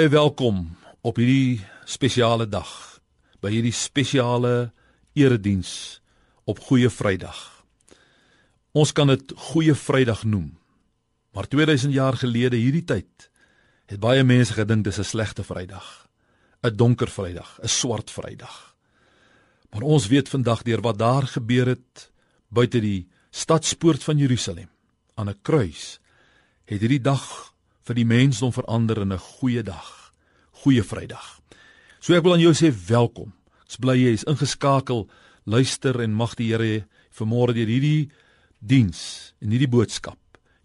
Baie welkom op hierdie spesiale dag by hierdie spesiale erediens op Goeie Vrydag. Ons kan dit Goeie Vrydag noem. Maar 2000 jaar gelede hierdie tyd het baie mense gedink dis 'n slegte Vrydag, 'n donker Vrydag, 'n swart Vrydag. Maar ons weet vandag deur wat daar gebeur het buite die stadspoort van Jerusalem aan 'n kruis het hierdie dag vir die mensdom verander in 'n goeie dag. Goeie Vrydag. So ek wil aan jou sê welkom. Ek's bly jy is ingeskakel. Luister en mag die Here vanmôre deur hierdie diens en hierdie boodskap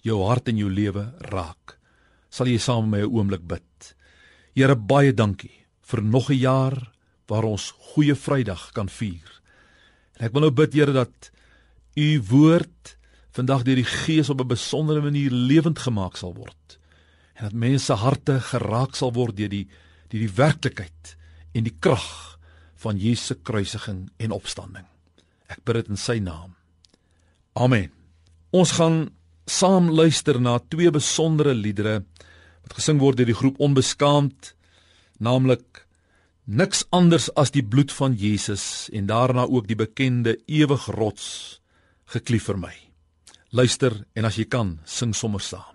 jou hart en jou lewe raak. Sal jy saam met my 'n oomblik bid? Here, baie dankie vir nog 'n jaar waar ons Goeie Vrydag kan vier. En ek wil nou bid Here dat u woord vandag deur die Gees op 'n besondere manier lewend gemaak sal word en dat mense harte geraak sal word deur die deur die werklikheid en die krag van Jesus se kruisiging en opstanding. Ek bid dit in sy naam. Amen. Ons gaan saam luister na twee besondere liedere wat gesing word deur die groep Onbeskaamd, naamlik Niks anders as die bloed van Jesus en daarna ook die bekende ewig rots geklief vir my. Luister en as jy kan, sing sommer saam.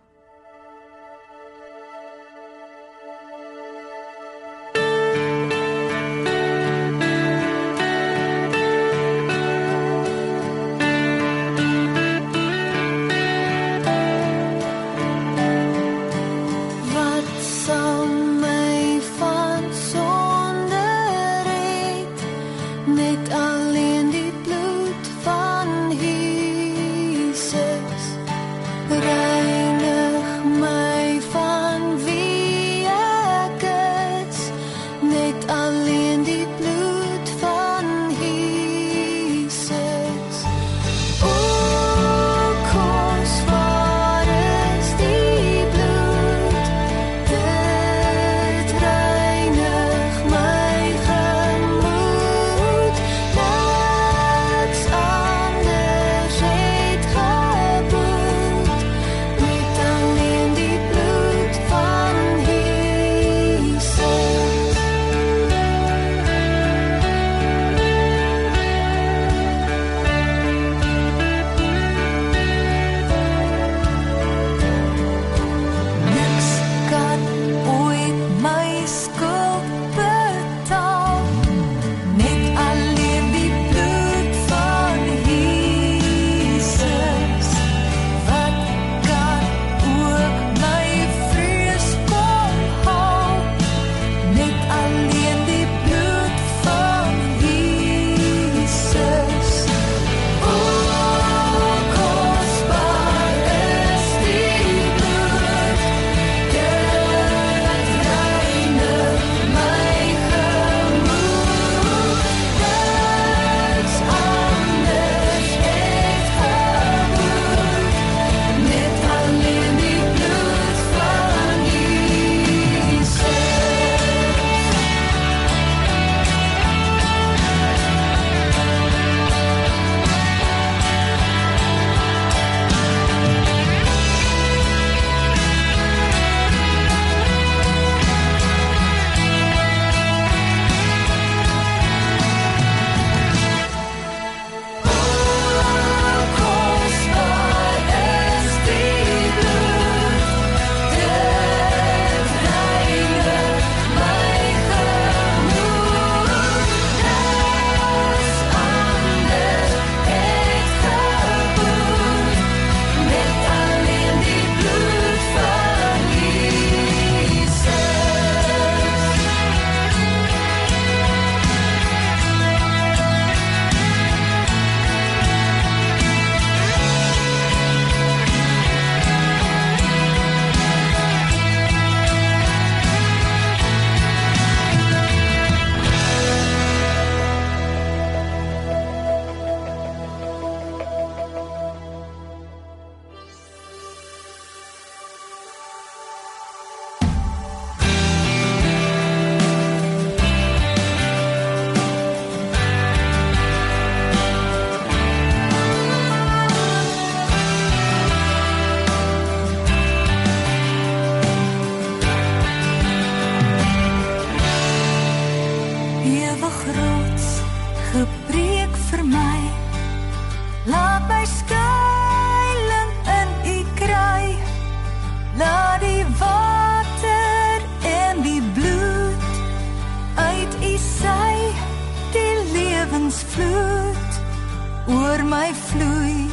My vloei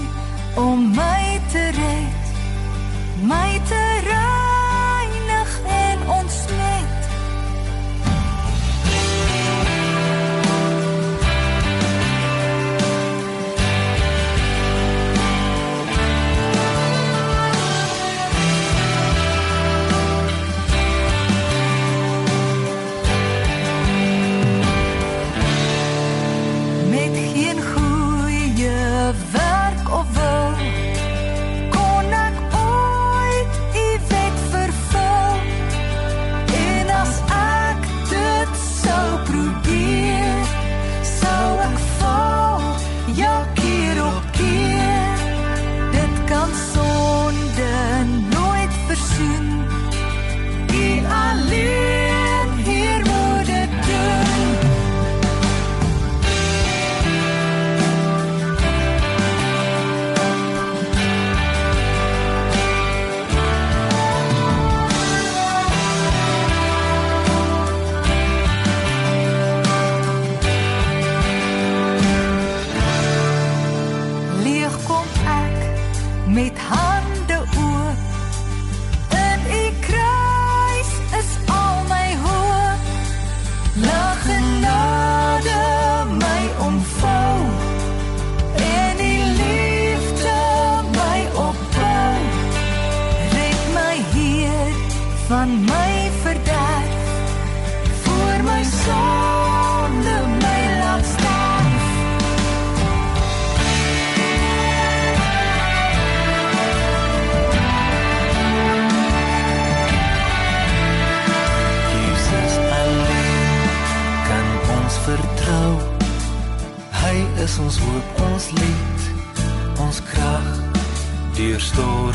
om my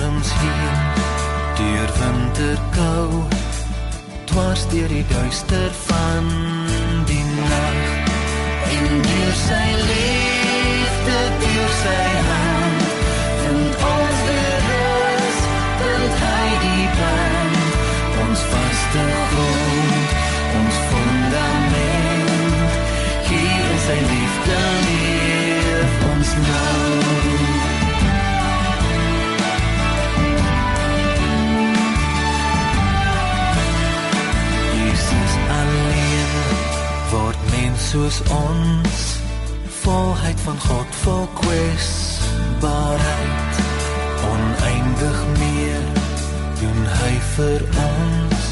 storms heen, deur winterkou, dwars deur die duister van die nag. En deur sy liefde, deur sy soos ons, volheid van God vol kwesbaarheid, oneindig meer doen hy vir ons.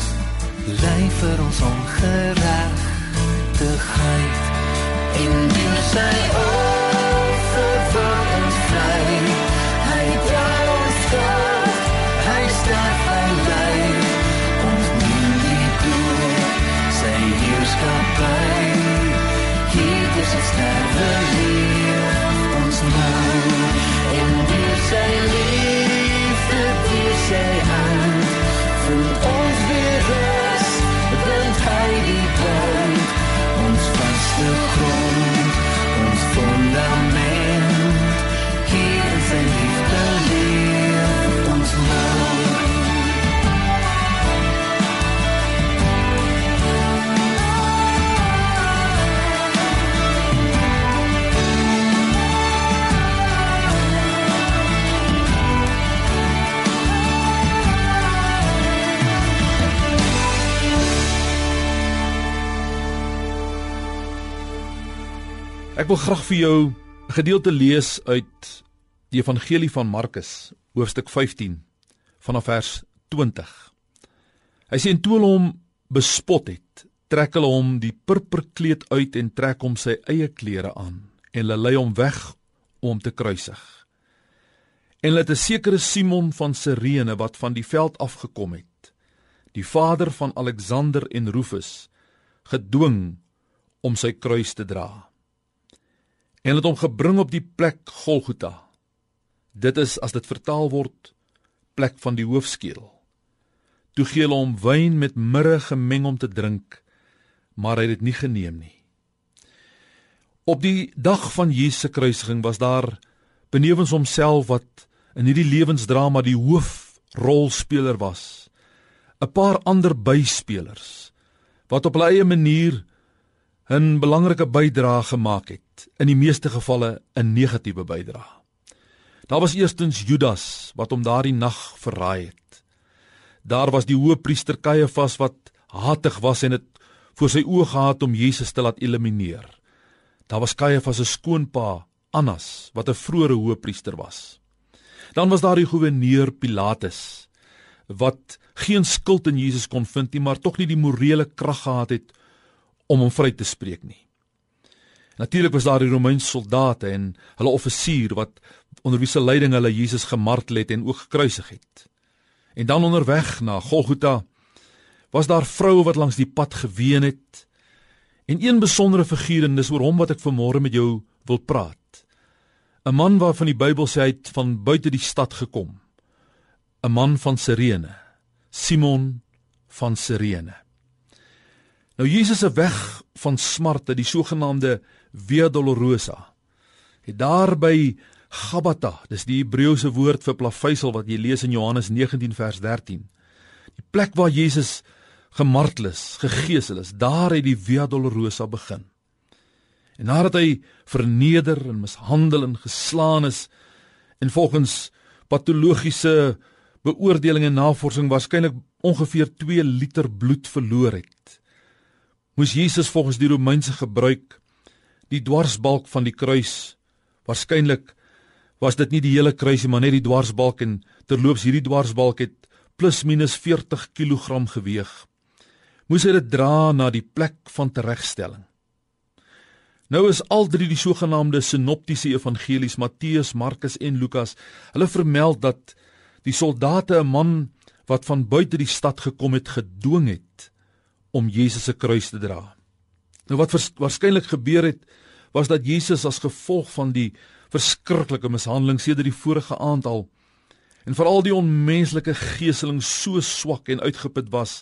Lei vir ons ongeregtigheid en deur sy offer word ons vry. Hy dra ons skuld hy sterf hier Ek wil graag vir jou 'n gedeelte lees uit die Evangelie van Markus, hoofstuk 15 vanaf vers 20. Hy sê en toe hulle hom bespot het, trek hulle hom die purperkleed uit en trek hom sy eie klere aan en hulle lei hom weg om te kruisig. En hulle het 'n sekere Simon van Sirene wat van die veld afgekom het, die vader van Alexander en Rufus, gedwing om sy kruis te dra en het hom gebring op die plek Golgotha. Dit is as dit vertaal word plek van die hoofskedel. Toe gee hulle hom wyn met mirre gemeng om te drink, maar hy het dit nie geneem nie. Op die dag van Jesus se kruisiging was daar benewens homself wat in hierdie lewensdrama die hoofrolspeler was, 'n paar ander byspelers wat op hulle eie manier 'n belangrike bydrae gemaak het, in die meeste gevalle 'n negatiewe bydrae. Daar was eerstens Judas wat hom daardie nag verraai het. Daar was die hoëpriester Kajafas wat hatig was en dit voor sy oë gehad om Jesus te laat elimineer. Daar was Kajafas se skoonpa Annas wat 'n vroeëre hoëpriester was. Dan was daar die goewerneur Pilatus wat geen skuld in Jesus kon vind nie, maar tog nie die morele krag gehad het om hom vry te spreek nie. Natuurlik was daar die Romeinse soldate en hulle offisier wat onder wie se leiding hulle Jesus gemartel het en ook gekruisig het. En dan onderweg na Golgotha was daar vroue wat langs die pad geween het. En een besondere figuur en dis oor hom wat ek vanmôre met jou wil praat. 'n Man waarvan die Bybel sê hy het van buite die stad gekom. 'n Man van Sirene, Simon van Sirene. Nou Jesus se weg van smarte, die sogenaamde Via Dolorosa, het daar by Gabata, dis die Hebreëse woord vir plaveisel wat jy lees in Johannes 19 vers 13. Die plek waar Jesus gemartel is, gegeesel is, daar het die Via Dolorosa begin. En nadat hy verneder en mishandel en geslaan is en volgens patologiese beoordeling en navorsing waarskynlik ongeveer 2 liter bloed verloor het, moes Jesus volgens die Romeinse gebruik die dwarsbalk van die kruis waarskynlik was dit nie die hele kruisie maar net die dwarsbalk en terloops hierdie dwarsbalk het plus minus 40 kg geweg. Moes hy dit dra na die plek van teregstelling. Nou is al drie die sogenaamde sinoptiese evangelies Matteus, Markus en Lukas, hulle vermeld dat die soldate 'n man wat van buite die stad gekom het gedwing het om Jesus se kruis te dra. Nou wat waarskynlik gebeur het was dat Jesus as gevolg van die verskriklike mishandeling sedert die vorige aand al en veral die onmenslike geeseling so swak en uitgeput was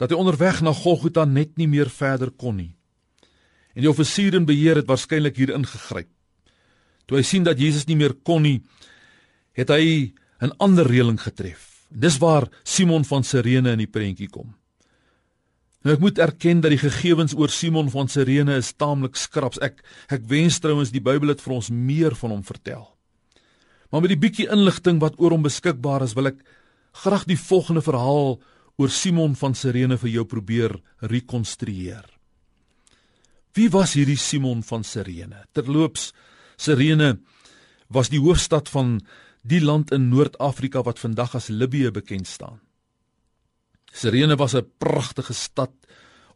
dat hy onderweg na Golgotha net nie meer verder kon nie. En die offisier in beheer het waarskynlik hier ingegryp. Toe hy sien dat Jesus nie meer kon nie, het hy 'n ander reëling getref. Dis waar Simon van Sirene in die prentjie kom. Nou ek moet erken dat die gegevens oor Simon van Sirene is taamlik skraps. Ek ek wens trouens die Bybel het vir ons meer van hom vertel. Maar met die bietjie inligting wat oor hom beskikbaar is, wil ek graag die volgende verhaal oor Simon van Sirene vir jou probeer rekonstrueer. Wie was hierdie Simon van Sirene? Terloops, Sirene was die hoofstad van die land in Noord-Afrika wat vandag as Libië bekend staan. Sirene was 'n pragtige stad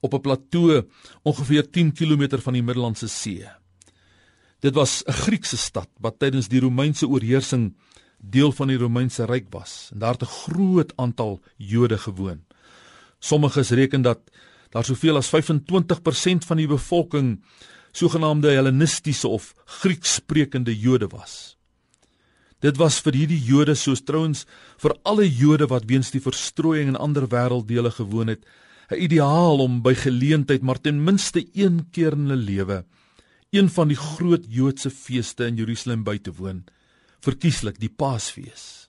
op 'n plateau ongeveer 10 km van die Middellandse See. Dit was 'n Griekse stad wat tydens die Romeinse oorheersing deel van die Romeinse ryk was en daar het 'n groot aantal Jode gewoon. Sommiges reken dat daar soveel as 25% van die bevolking sogenaamde Hellenistiese of Griekssprekende Jode was. Dit was vir hierdie Jode soos trouens vir alle Jode wat weens die verstrooiing in ander wêrelddele gewoon het, 'n ideaal om by geleentheid maar ten minste een keer in hulle lewe een van die groot Joodse feeste in Jerusalem by te woon, verkieslik die Paasfees.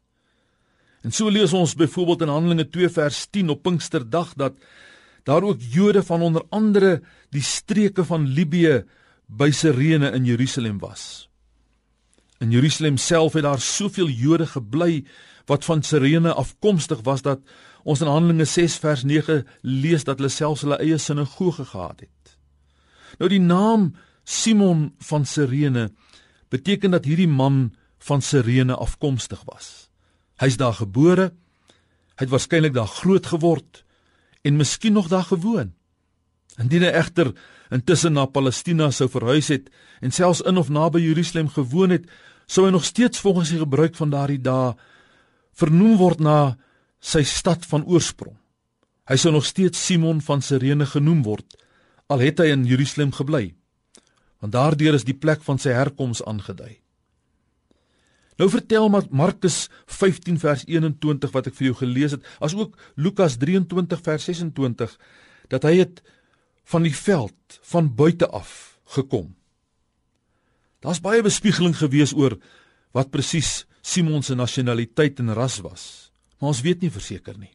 En so lees ons byvoorbeeld in Handelinge 2 vers 10 op Pinksterdag dat daar ook Jode van onder andere die streke van Libië by Sirene in Jerusalem was. In Jerusalem self het daar soveel Jode gebly wat van Sirene afkomstig was dat ons in Handelinge 6 vers 9 lees dat hulle selfs hulle eie sinagoge gehad het. Nou die naam Simon van Sirene beteken dat hierdie man van Sirene afkomstig was. Hy's daar gebore. Hy het waarskynlik daar groot geword en miskien nog daar gewoon. Indien hy egter intussen na Palestina sou verhuis het en selfs in of naby Jerusalem gewoon het, sou hy nog steeds volgens die gebruik van daardie dae vernoem word na sy stad van oorsprong. Hy sou nog steeds Simon van Sirene genoem word al het hy in Jerusalem gebly. Want daardeur is die plek van sy herkoms aangedui. Nou vertel Markus 15 vers 21 wat ek vir jou gelees het, asook Lukas 23 vers 26 dat hy het van die veld van buite af gekom. Daar's baie bespiegeling gewees oor wat presies Simon se nasionaliteit en ras was, maar ons weet nie verseker nie.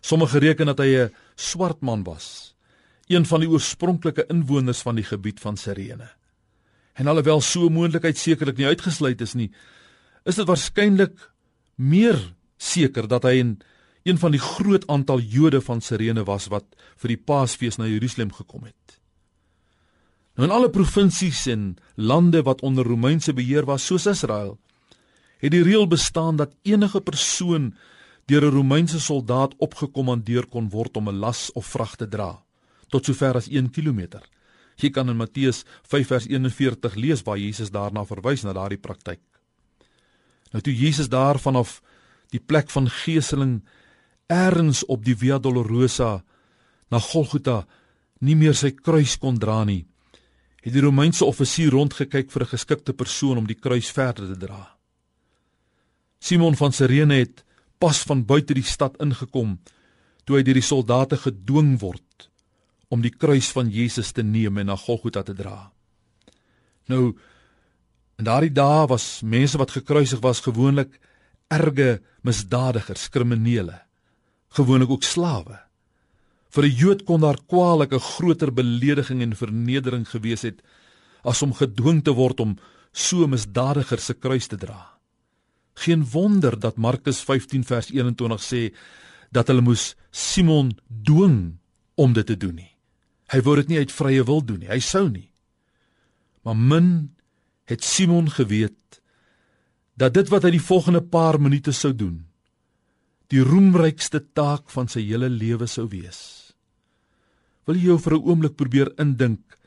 Sommige reken dat hy 'n swart man was, een van die oorspronklike inwoners van die gebied van Sirene. En alhoewel so moontlikheid sekerlik nie uitgesluit is nie, is dit waarskynlik meer seker dat hy in een van die groot aantal Jode van Sirene was wat vir die Paasfees na Jerusalem gekom het. Nou in alle provinsies en lande wat onder Romeinse beheer was soos Israel, het die reël bestaan dat enige persoon deur 'n Romeinse soldaat opgekommandeer kon word om 'n las of vrag te dra tot sover as 1 km. Jy kan in Matteus 5 vers 41 lees waar Jesus daarna verwys na daardie praktyk. Nou toe Jesus daar vanaf die plek van geeseling eers op die Via Dolorosa na Golgotha nie meer sy kruis kon dra nie, het die Romeinse offisier rondgekyk vir 'n geskikte persoon om die kruis verder te dra. Simon van Sirene het pas van buite die stad ingekom toe hy deur die soldate gedwing word om die kruis van Jesus te neem en na Golgotha te dra. Nou in daardie dae was mense wat gekruisig was gewoonlik erge misdadigers, kriminele, gewoonlik ook slawe. Vir 'n Jood kon daar kwaalike groter belediging en vernedering gewees het as om gedwing te word om so misdadiger se kruis te dra. Geen wonder dat Markus 15 vers 21 sê dat hulle moes Simon dwing om dit te doen nie. Hy wou dit nie uit vrye wil doen nie. Hy sou nie. Maar min het Simon geweet dat dit wat hy die volgende paar minute sou doen, die roemrykste taak van sy hele lewe sou wees. Wil jy jou vir 'n oomblik probeer indink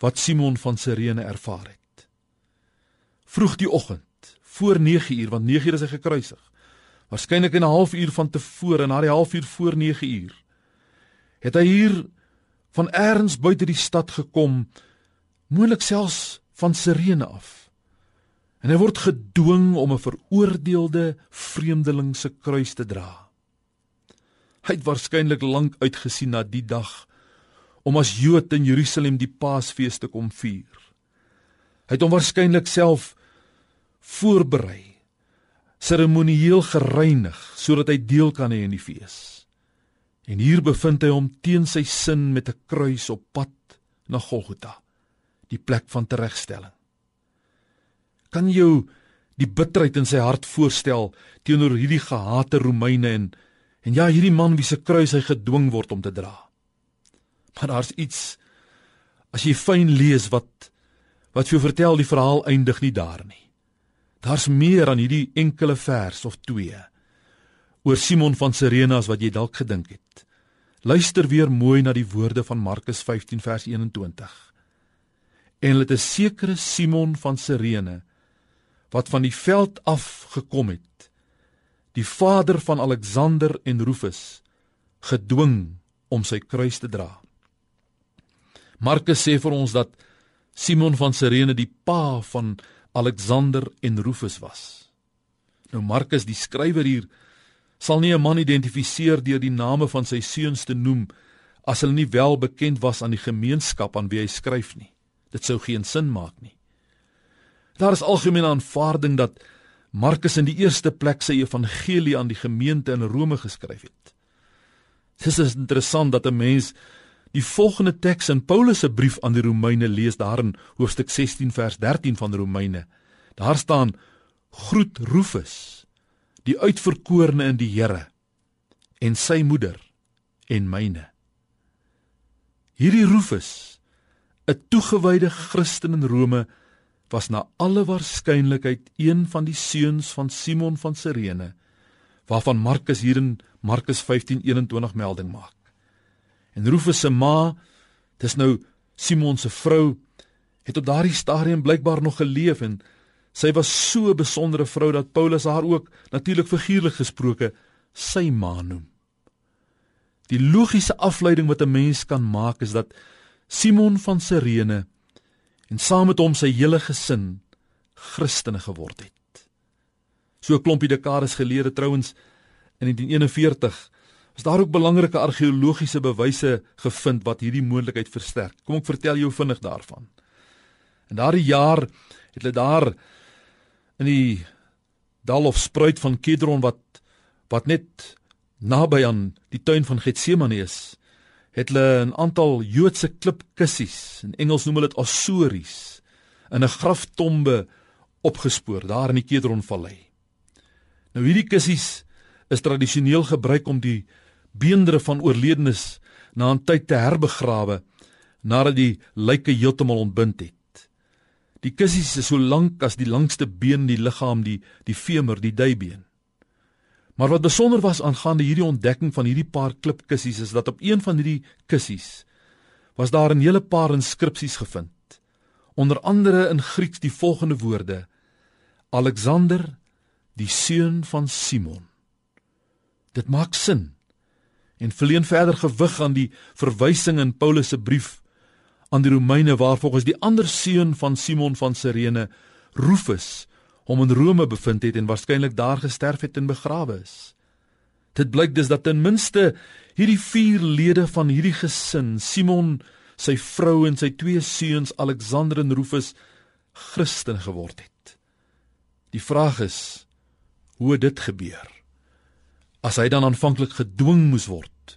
wat Simon van Sirene ervaar het? Vroeg die oggend voor 9 uur want 9 uur is hy gekruisig. Waarskynlik 'n halfuur van tevore na die halfuur voor 9 uur het hy hier van eers buite die stad gekom, moontlik selfs van Sirene af. En hy word gedwing om 'n veroordeelde vreemdeling se kruis te dra. Hy het waarskynlik lank uitgesien na die dag om as Jood in Jerusalem die Paasfees te kom vier. Hy het hom waarskynlik self voorberei, seremonieel gereinig sodat hy deel kan hê in die fees. En hier bevind hy hom teen sy sin met 'n kruis op pad na Golgotha, die plek van teregstelling. Kan jy die bitterheid in sy hart voorstel teenoor hierdie gehate Romeine en en ja, hierdie man wie se kruis hy gedwing word om te dra. Maar daar's iets as jy fyn lees wat wat vir jou vertel die verhaal eindig nie daar nie. Daar's meer aan hierdie enkele vers of twee oor Simon van Sirene as wat jy dalk gedink het. Luister weer mooi na die woorde van Markus 15 vers 21. En dit is sekere Simon van Sirene wat van die veld af gekom het, die vader van Alexander en Rufus, gedwing om sy kruis te dra. Markus sê vir ons dat Simon van Sirene die pa van Alexander en Rufus was. Nou Markus die skrywer hier sal nie 'n man identifiseer deur die name van sy seuns te noem as hulle nie wel bekend was aan die gemeenskap aan wie hy skryf nie. Dit sou geen sin maak nie. Daar is algemene aanvaarding dat Markus in die eerste plek sy evangelie aan die gemeente in Rome geskryf het. Dit is interessant dat 'n mens die volgende teks in Paulus se brief aan die Romeine lees daarin hoofstuk 16 vers 13 van Romeine. Daar staan: Groet Rufus, die uitverkorene in die Here, en sy moeder en myne. Hierdie Rufus, 'n toegewyde Christen in Rome, was na alle waarskynlikheid een van die seuns van Simon van Sirene, waarvan Markus hier in Markus 15:21 melding maak. En Rufus se ma, dis nou Simon se vrou, het op daardie stadium blykbaar nog geleef en sy was so 'n besondere vrou dat Paulus haar ook natuurlik figuurlik gesproke sy ma noem. Die logiese afleiding wat 'n mens kan maak is dat Simon van Sirene en saam met hom sy hele gesin Christene geword het. So 'n klompie dekades gelede trouens in 1941 is daar ook belangrike argeologiese bewyse gevind wat hierdie moontlikheid versterk. Kom ek vertel jou vinnig daarvan. In daardie jaar het hulle daar in die dal of spruit van Kidron wat wat net naby aan die tuin van Getsemane is, het hulle 'n aantal Joodse klipkussies, in Engels noem hulle dit ossuaries, in 'n graftombe opgespoor daar in die Kedronvallei. Nou hierdie kussies is tradisioneel gebruik om die beendere van oorledenes na 'n tyd te herbegrawe nadat die lyke heeltemal ontbind het. Die kussies is so lank as die langste been in die liggaam, die die femur, die duibeen. Maar wat besonder was aangaande hierdie ontdekking van hierdie paar klipkussies is dat op een van hierdie kussies was daar 'n hele paar inskripsies gevind. Onder andere in Grieks die volgende woorde: Alexander, die seun van Simon. Dit maak sin en verleen verder gewig aan die verwysing in Paulus se brief aan die Romeine waar volgens die ander seun van Simon van Sirene, Rufus, hom in Rome bevind het en waarskynlik daar gesterf het en begrawe is. Dit blyk dus dat ten minste hierdie vier lede van hierdie gesin, Simon, sy vrou en sy twee seuns Alexander en Rufus, Christen geword het. Die vraag is hoe dit gebeur. As hy dan aanvanklik gedwing moes word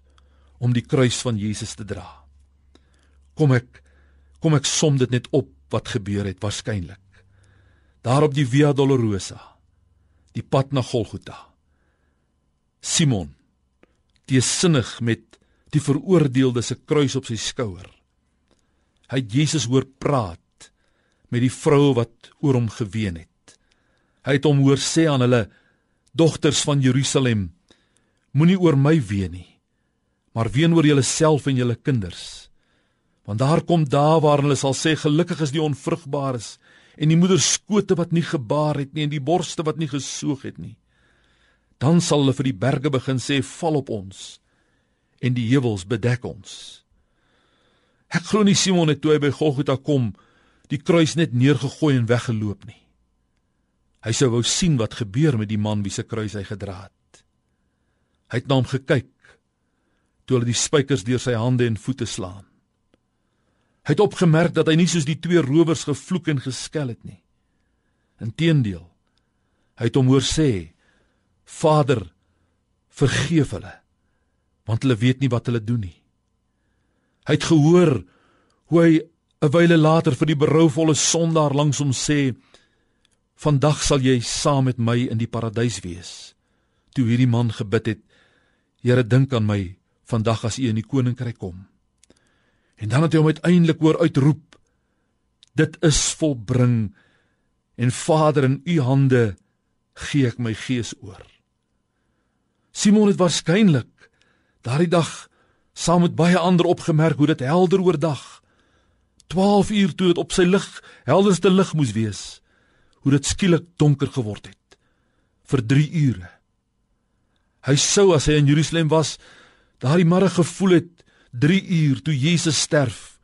om die kruis van Jesus te dra. Kom ek kom ek som dit net op wat gebeur het waarskynlik daar op die Via Dolorosa, die pad na Golgotha. Simon, teesinnig met die veroordeelde se kruis op sy skouer. Hy het Jesus hoor praat met die vrou wat oor hom geween het. Hy het hom hoor sê aan hulle dogters van Jerusalem, moenie oor my ween nie, maar ween oor julleself en julle kinders. Want daar kom dae waarin hulle sal sê gelukkig is die onvrugbares en die moeder skote wat nie gebaar het nie en die borste wat nie gesoog het nie. Dan sal hulle vir die berge begin sê val op ons en die heuwels bedek ons. Ek glo nie Simon het toe hy by Golgotha kom die kruis net neergegooi en weggeloop nie. Hy sou wou sien wat gebeur met die man wie se kruis hy gedra het. Hy het na hom gekyk toe hulle die spykers deur sy hande en voete slaan. Hy het opgemerk dat hy nie soos die twee rowers gevloek en geskel het nie. Inteendeel, hy het hom hoor sê: "Vader, vergeef hulle, want hulle weet nie wat hulle doen nie." Hy het gehoor hoe hy 'n wyle later vir die berouvolle sondaar langs hom sê: "Vandag sal jy saam met my in die paradys wees." Toe hierdie man gebid het: "Here, dink aan my vandag as u in die koninkryk kom." En dan het hy hom uiteindelik hoor uitroep: Dit is volbring. En Vader, in U hande gee ek my gees oor. Simon het waarskynlik daardie dag saam met baie ander opgemerk hoe dit helder oordag 12 uur toe dit op sy lig helderste lig moes wees hoe dit skielik donker geword het vir 3 ure hy sou as hy in Jerusalem was daardie môre gevoel het 3 uur toe Jesus sterf,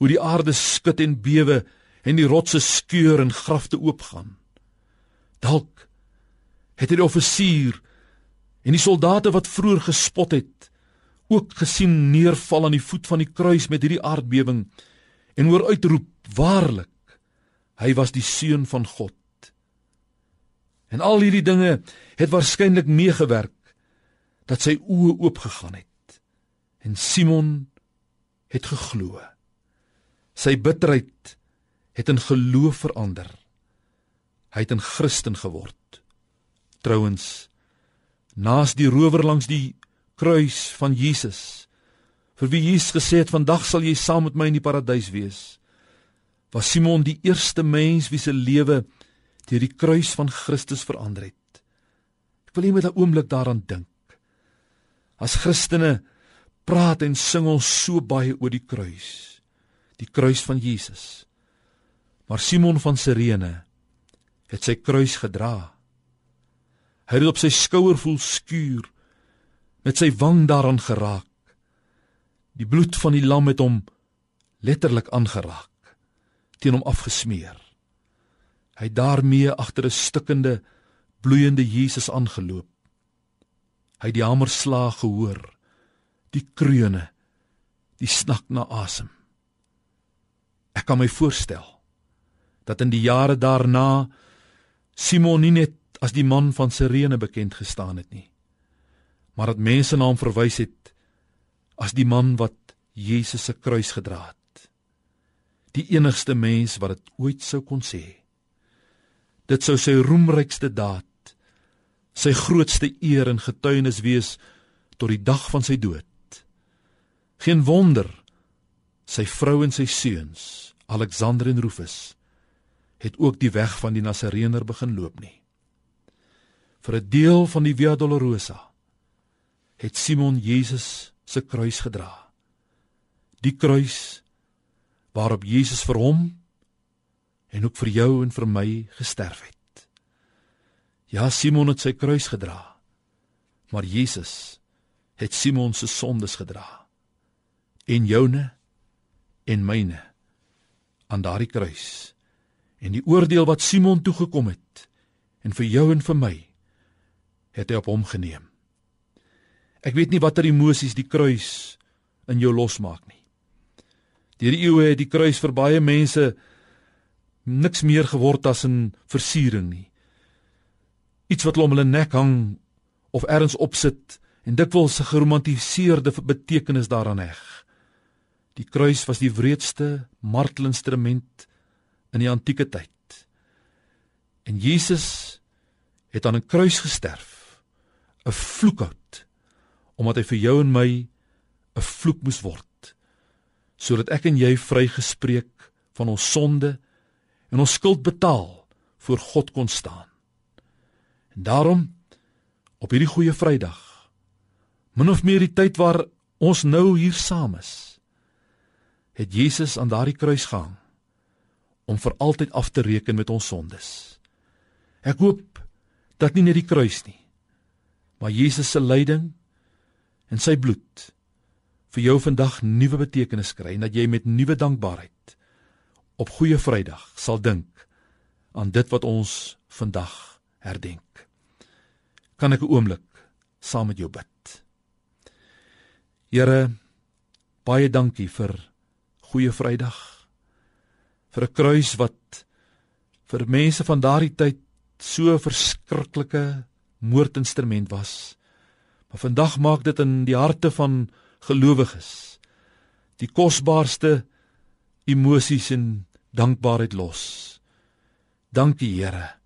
hoe die aarde skud en bewe en die rotse skeur en grafte oopgaan. Dalk het hy die offisier en die soldate wat vroeër gespot het, ook gesien neerval aan die voet van die kruis met hierdie aardbewing en hoor uitroep: "Waarlik, hy was die seun van God." En al hierdie dinge het waarskynlik meegewerk dat sy oë oopgegaan het. En Simon het geglo. Sy bitterheid het in geloof verander. Hy het 'n Christen geword. Trouwens, naas die rower langs die kruis van Jesus, vir wie Jesus gesê het vandag sal jy saam met my in die paradys wees, was Simon die eerste mens wie se lewe deur die kruis van Christus verander het. Ek wil net met 'n oomblik daaraan dink. As Christene praat en sing ons so baie oor die kruis. Die kruis van Jesus. Maar Simon van Sirene het sy kruis gedra. Hy het op sy skouer voel skuur met sy wang daaraan geraak. Die bloed van die lam het hom letterlik aangeraak, teen hom afgesmeer. Hy het daarmee agter 'n stikkende, bloeiende Jesus aangeloop. Hy het die hamerslag gehoor die kreune, die snak na asem. Ek kan my voorstel dat in die jare daarna Simon nie net as die man van Sirene bekend gestaan het nie, maar dat mense na hom verwys het as die man wat Jesus se kruis gedra het. Die enigste mens wat dit ooit sou kon sê. Dit sou sy roemrykste daad, sy grootste eer en getuienis wees tot die dag van sy dood. Geen wonder sy vrou en sy seuns, Alexander en Rufus, het ook die weg van die Nasareener begin loop nie. Vir 'n deel van die Via Dolorosa het Simon Jesus se kruis gedra. Die kruis waarop Jesus vir hom en ook vir jou en vir my gesterf het. Ja, Simon het sy kruis gedra. Maar Jesus het Simon se sondes gedra. En joune en myne aan daardie kruis. En die oordeel wat Simon toegekom het en vir jou en vir my het hy op hom geneem. Ek weet nie watter emosies die kruis in jou losmaak nie. Deur die eeue het die kruis vir baie mense niks meer geword as 'n versiering nie. Iets wat hulle om hulle nek hang of ergens opsit en dikwels 'n geromantiseerde betekenis daaraan heg. Die kruis was die wreedste martelinstrument in die antieke tyd. En Jesus het aan 'n kruis gesterf, 'n vloekhout, omdat hy vir jou en my 'n vloek moes word, sodat ek en jy vrygespreek van ons sonde en ons skuld betaal voor God kon staan. En daarom op hierdie goeie Vrydag, min of meer die tyd waar ons nou hier saam is, het Jesus aan daardie kruis gehang om vir altyd af te reken met ons sondes. Ek hoop dat nie net die kruis nie, maar Jesus se lyding en sy bloed vir jou vandag nuwe betekenis kry en dat jy met nuwe dankbaarheid op goeie Vrydag sal dink aan dit wat ons vandag herdenk. Kan ek 'n oomblik saam met jou bid? Here, baie dankie vir goeie Vrydag. Vir 'n kruis wat vir mense van daardie tyd so verskriklike moordinstrument was. Maar vandag maak dit in die harte van gelowiges die kosbaarste emosies en dankbaarheid los. Dankie Here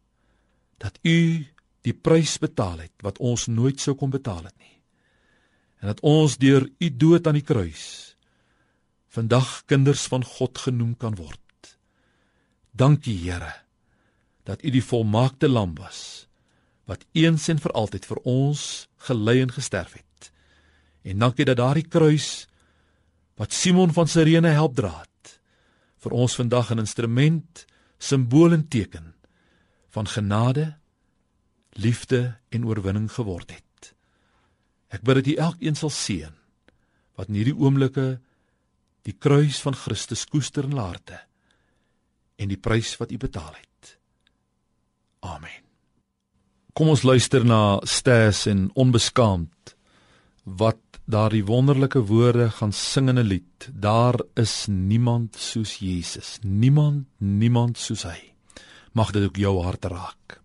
dat U die prys betaal het wat ons nooit sou kon betaal het nie. En dat ons deur U dood aan die kruis vandag kinders van God genoem kan word. Dankie Here dat U die volmaakte lam was wat eens en vir altyd vir ons gelei en gesterf het. En dankie dat daardie kruis wat Simon van Sirene help dra het, vir ons vandag 'n instrument, simbool en teken van genade, liefde en oorwinning geword het. Ek bid dat U elkeen sal seën wat in hierdie oomblikke die kruis van Christus koester in harte en die prys wat U betaal het. Amen. Kom ons luister na Stas en onbeskaamd wat daardie wonderlike woorde gaan sing in 'n lied. Daar is niemand soos Jesus. Niemand, niemand soos hy. Mag dit ook jou hart raak.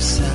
myself.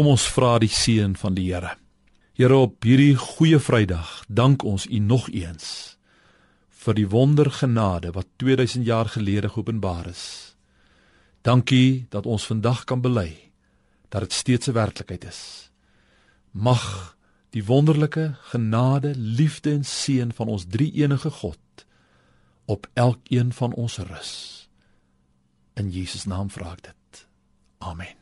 Kom ons vra die seën van die Here. Here op hierdie goeie Vrydag, dank ons U nog eens vir die wondergenade wat 2000 jaar gelede geopenbaar is. Dankie dat ons vandag kan bely dat dit steeds 'n werklikheid is. Mag die wonderlike genade, liefde en seën van ons drie-enige God op elkeen van ons rus. In Jesus naam vra ek dit. Amen.